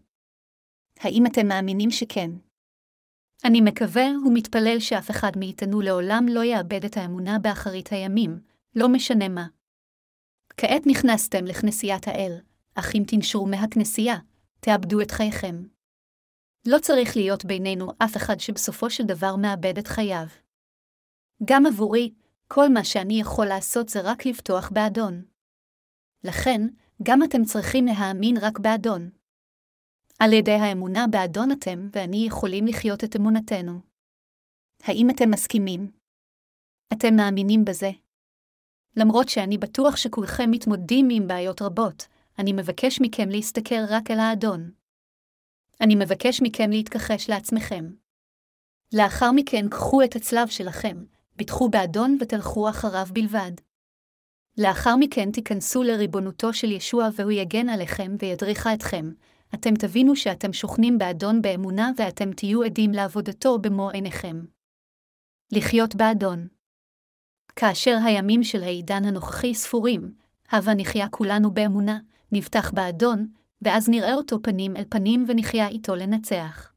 האם אתם מאמינים שכן? אני מקווה ומתפלל שאף אחד מאיתנו לעולם לא יאבד את האמונה באחרית הימים, לא משנה מה. כעת נכנסתם לכנסיית האל, אך אם תנשרו מהכנסייה, תאבדו את חייכם. לא צריך להיות בינינו אף אחד שבסופו של דבר מאבד את חייו. גם עבורי, כל מה שאני יכול לעשות זה רק לבטוח באדון. לכן, גם אתם צריכים להאמין רק באדון. על ידי האמונה באדון אתם ואני יכולים לחיות את אמונתנו. האם אתם מסכימים? אתם מאמינים בזה? למרות שאני בטוח שכולכם מתמודדים עם בעיות רבות, אני מבקש מכם להסתכל רק אל האדון. אני מבקש מכם להתכחש לעצמכם. לאחר מכן קחו את הצלב שלכם, ביטחו באדון ותלכו אחריו בלבד. לאחר מכן תיכנסו לריבונותו של ישוע והוא יגן עליכם וידריכה אתכם, אתם תבינו שאתם שוכנים באדון באמונה ואתם תהיו עדים לעבודתו במו עיניכם. לחיות באדון כאשר הימים של העידן הנוכחי ספורים, הבה נחיה כולנו באמונה, נבטח באדון, ואז נראה אותו פנים אל פנים ונחיה איתו לנצח.